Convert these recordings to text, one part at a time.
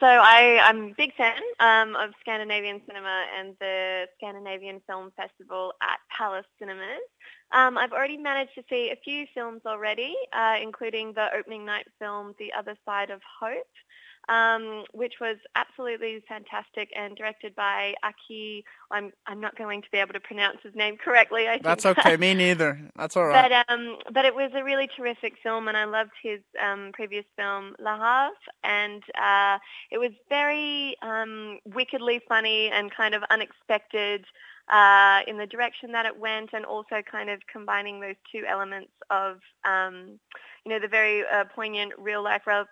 So I, I'm a big fan um, of Scandinavian cinema and the Scandinavian Film Festival at Palace Cinemas. Um, I've already managed to see a few films already, uh, including the opening night film The Other Side of Hope, um, which was absolutely fantastic and directed by Aki. I'm I'm not going to be able to pronounce his name correctly. I That's think. okay. Me neither. That's all right. But um, but it was a really terrific film, and I loved his um, previous film Le Havre, and uh, it was very um, wickedly funny and kind of unexpected uh, in the direction that it went, and also kind of combining those two elements of um, you know the very uh, poignant real life re-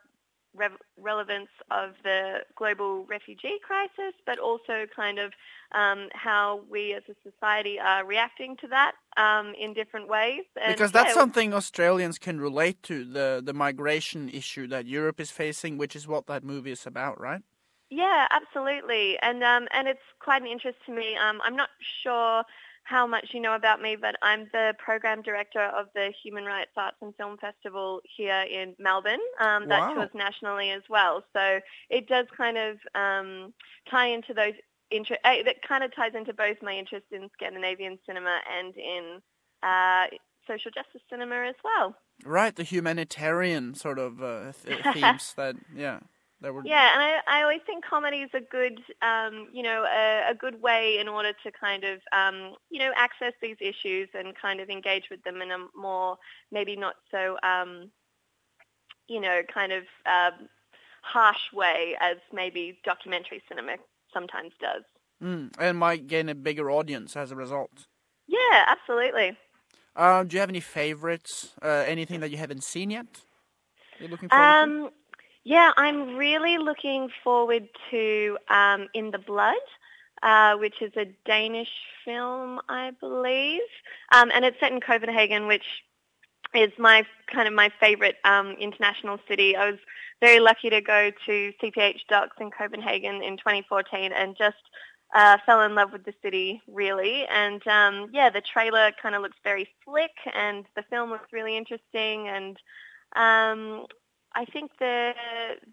re- relevance of the global refugee crisis, but also kind of um, how we as a society are reacting to that um, in different ways. And because that's yeah, something Australians can relate to the the migration issue that Europe is facing, which is what that movie is about, right? Yeah, absolutely, and um, and it's quite an interest to me. Um, I'm not sure how much you know about me, but I'm the program director of the Human Rights Arts and Film Festival here in Melbourne. Um, that Wow. tours nationally as well, so it does kind of um, tie into those. Inter- uh, that kind of ties into both my interest in Scandinavian cinema and in uh, social justice cinema as well. Right, the humanitarian sort of uh, th- themes that yeah, that were Yeah, and I, I always think comedy is a good, um, you know, a, a good way in order to kind of, um, you know, access these issues and kind of engage with them in a more, maybe not so, um, you know, kind of um, harsh way as maybe documentary cinema sometimes does. mm, and might gain a bigger audience as a result. Yeah, absolutely. Uh, do you have any favorites? Uh, anything that you haven't seen yet? You're looking forward to? Yeah, I'm really looking forward to um, In the Blood, uh, which is a Danish film, I believe, um, and it's set in Copenhagen, which is my kind of my favorite um, international city. I was very lucky to go to CPH:DOX in Copenhagen in 2014 and just uh, fell in love with the city really. And um, yeah, the trailer kind of looks very slick, and the film looks really interesting. And um, I think the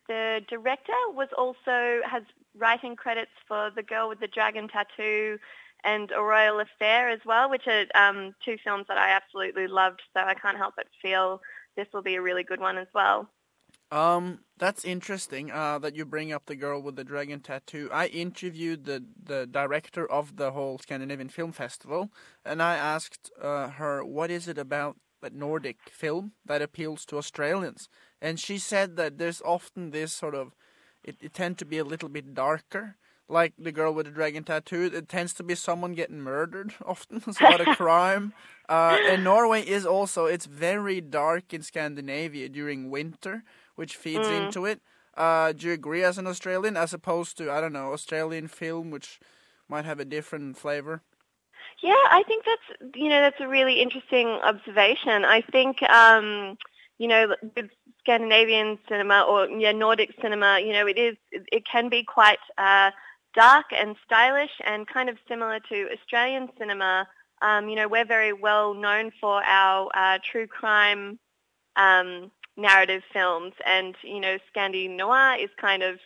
the director was also has writing credits for The Girl with the Dragon Tattoo and A Royal Affair as well, which are um, two films that I absolutely loved. So I can't help but feel this will be a really good one as well. Um, that's interesting. Uh, that you bring up the girl with the dragon tattoo. I interviewed the the director of the whole Scandinavian Film Festival, and I asked uh, her what is it about Nordic film that appeals to Australians, and she said that there's often this sort of it, it tend to be a little bit darker. Like the girl with the dragon tattoo, it tends to be someone getting murdered. Often, it's a crime. Uh, and Norway is also it's very dark in Scandinavia during winter, which feeds into it. Uh, do you agree as an Australian, as opposed to I don't know Australian film, which might have a different flavor? Yeah, I think that's you know that's a really interesting observation. I think um, you know with Scandinavian cinema or yeah Nordic cinema, you know it is it can be quite uh, dark and stylish and kind of similar to Australian cinema. Um, you know we're very well known for our uh, true crime um, narrative films, and you know Scandi noir is kind of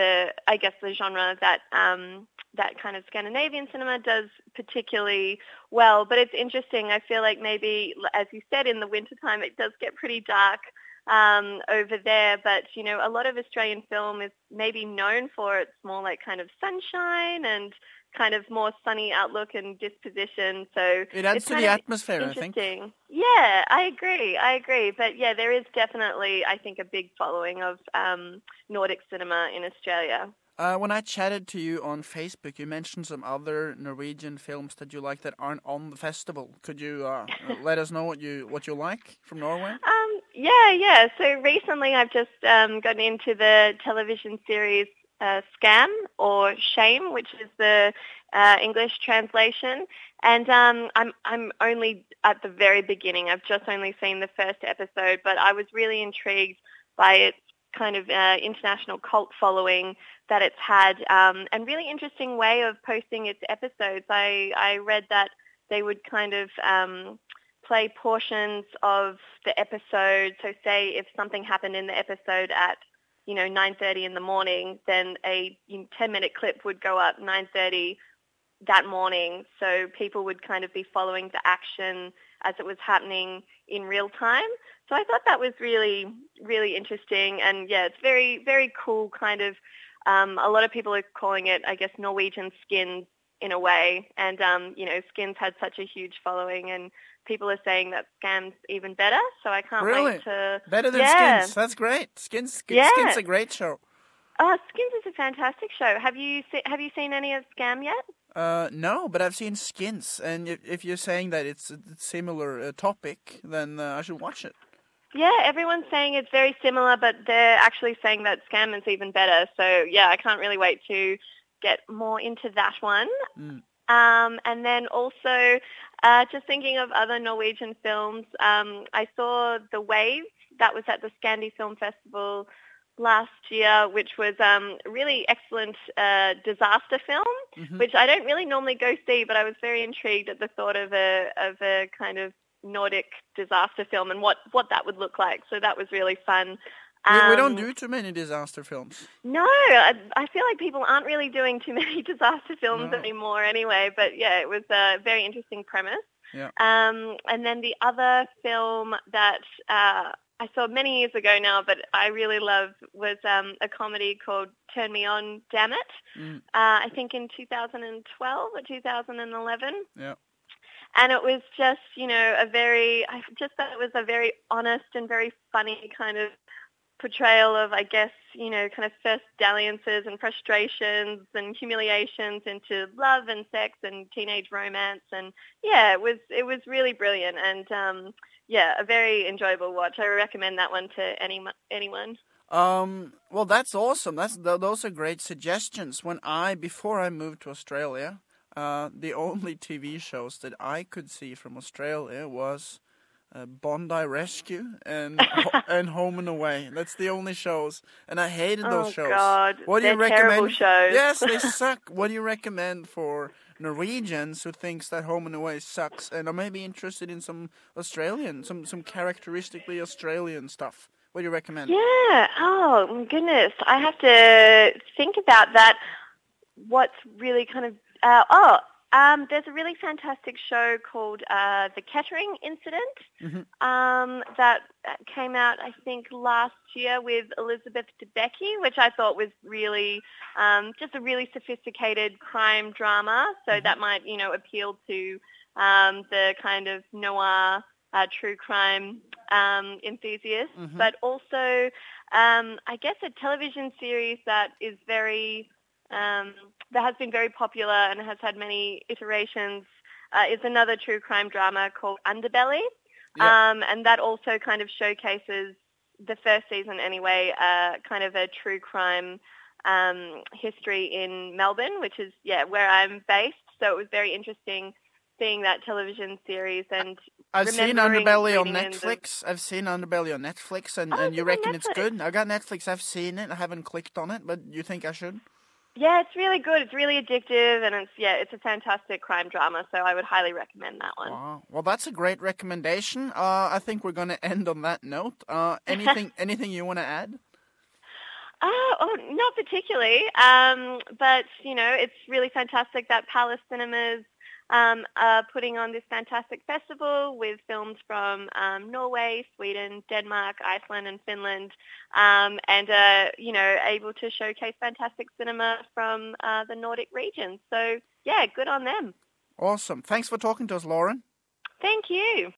the I guess the genre that um, that kind of Scandinavian cinema does particularly well. But it's interesting. I feel like maybe, as you said, in the wintertime it does get pretty dark um, over there. But you know, a lot of Australian film is maybe known for its more like kind of sunshine and kind of more sunny outlook and disposition. So It adds to the atmosphere, I think. Interesting. Yeah, I agree. I agree. But yeah, there is definitely, I think, a big following of um, Nordic cinema in Australia. Uh, when I chatted to you on Facebook, you mentioned some other Norwegian films that you like that aren't on the festival. Could you uh, let us know what you what you like from Norway? Um, yeah, yeah. So recently I've just um, gotten into the television series uh, Skam or Shame, which is the uh, English translation. And um, I'm I'm only at the very beginning. I've just only seen the first episode, but I was really intrigued by its kind of uh, international cult following that it's had, um, and really interesting way of posting its episodes. I I read that they would kind of um, play portions of the episode. So say if something happened in the episode at you know 9:30 in the morning, then a 10-minute clip would go up 9:30 that morning, so people would kind of be following the action as it was happening in real time. So I thought that was really, really interesting, and yeah, it's very, very cool. Kind of, um, a lot of people are calling it, I guess, Norwegian skins in a way, and um, you know, skins had such a huge following, and people are saying that Skam's even better. So I can't really? wait to better than yeah. Skins. That's great. Skins, Skins, Yeah. Skins a great show. Oh, Skins is a fantastic show. Have you se- have you seen any of Skam yet? Uh, no, but I've seen Skins, and if, if you're saying that it's a similar uh, topic, then uh, I should watch it. Yeah, everyone's saying it's very similar, but they're actually saying that Skam is even better. So yeah, I can't really wait to get more into that one. Mm. Um, and then also, uh, just thinking of other Norwegian films, um, I saw The Wave that was at the Scandi Film Festival last year, which was um, a really excellent uh, disaster film, Mhm. which I don't really normally go see, but I was very intrigued at the thought of a of a kind of Nordic disaster film and what, what that would look like. So that was really fun. We, we don't Um, do too many disaster films. no, I, I feel like people aren't really doing too many disaster films No. anymore anyway, but yeah, it was a very interesting premise. Yeah. Um, and then the other film that uh, I saw many years ago now, but I really loved was um, a comedy called Turn Me On, Damn It. Mm. Uh, I think in 2012 or 2011 Yeah. and it was just you know a very I just thought it was a very honest and very funny kind of portrayal of I guess you know kind of first dalliances and frustrations and humiliations into love and sex and teenage romance and yeah it was it was really brilliant and um yeah a very enjoyable watch I recommend that one to any anyone Um, well, that's awesome. That's th- those are great suggestions. When I before I moved to Australia, uh, the only TV shows that I could see from Australia was uh, Bondi Rescue and and Home and Away. That's the only shows, and I hated those oh shows. god What do you they're recommend? terrible shows Yes, they suck. What do you recommend for Norwegians who thinks that Home and Away sucks and are maybe interested in some Australian, some some characteristically Australian stuff? What do you recommend? Yeah. Oh my goodness. I have to think about that. What's really kind of uh, oh. Um, there's a really fantastic show called uh, The Kettering Incident Mhm. um, that uh, came out, I think, last year with Elizabeth Debicki, which I thought was really um, just a really sophisticated crime drama. So Mhm. that might, you know, appeal to um, the kind of noir, uh, true crime um, enthusiasts, Mhm. but also, um, I guess, a television series that is very um, that has been very popular and has had many iterations. Uh, is another true crime drama called Underbelly, Yeah. um, and that also kind of showcases the first season anyway, uh, kind of a true crime um, history in Melbourne, which is yeah where I'm based. So it was very interesting seeing that television series and I've seen Underbelly on in the- Netflix. I've seen Underbelly on Netflix, and, Oh, and you on reckon it's good? I got Netflix. I've seen it. I haven't clicked on it, but you think I should? Yeah, it's really good. It's really addictive, and it's yeah, it's a fantastic crime drama. So I would highly recommend that one. Wow. Well, that's a great recommendation. Uh, I think we're going to end on that note. Uh, anything anything you want to add? Uh, oh, not particularly. Um, but you know, it's really fantastic that Palace Cinemas um, are putting on this fantastic festival with films from um, Norway, Sweden, Denmark, Iceland, and Finland, um, and uh, you know, able to showcase fantastic cinema from uh, the Nordic region. So yeah, good on them. Awesome. Thanks for talking to us, Lauren. Thank you.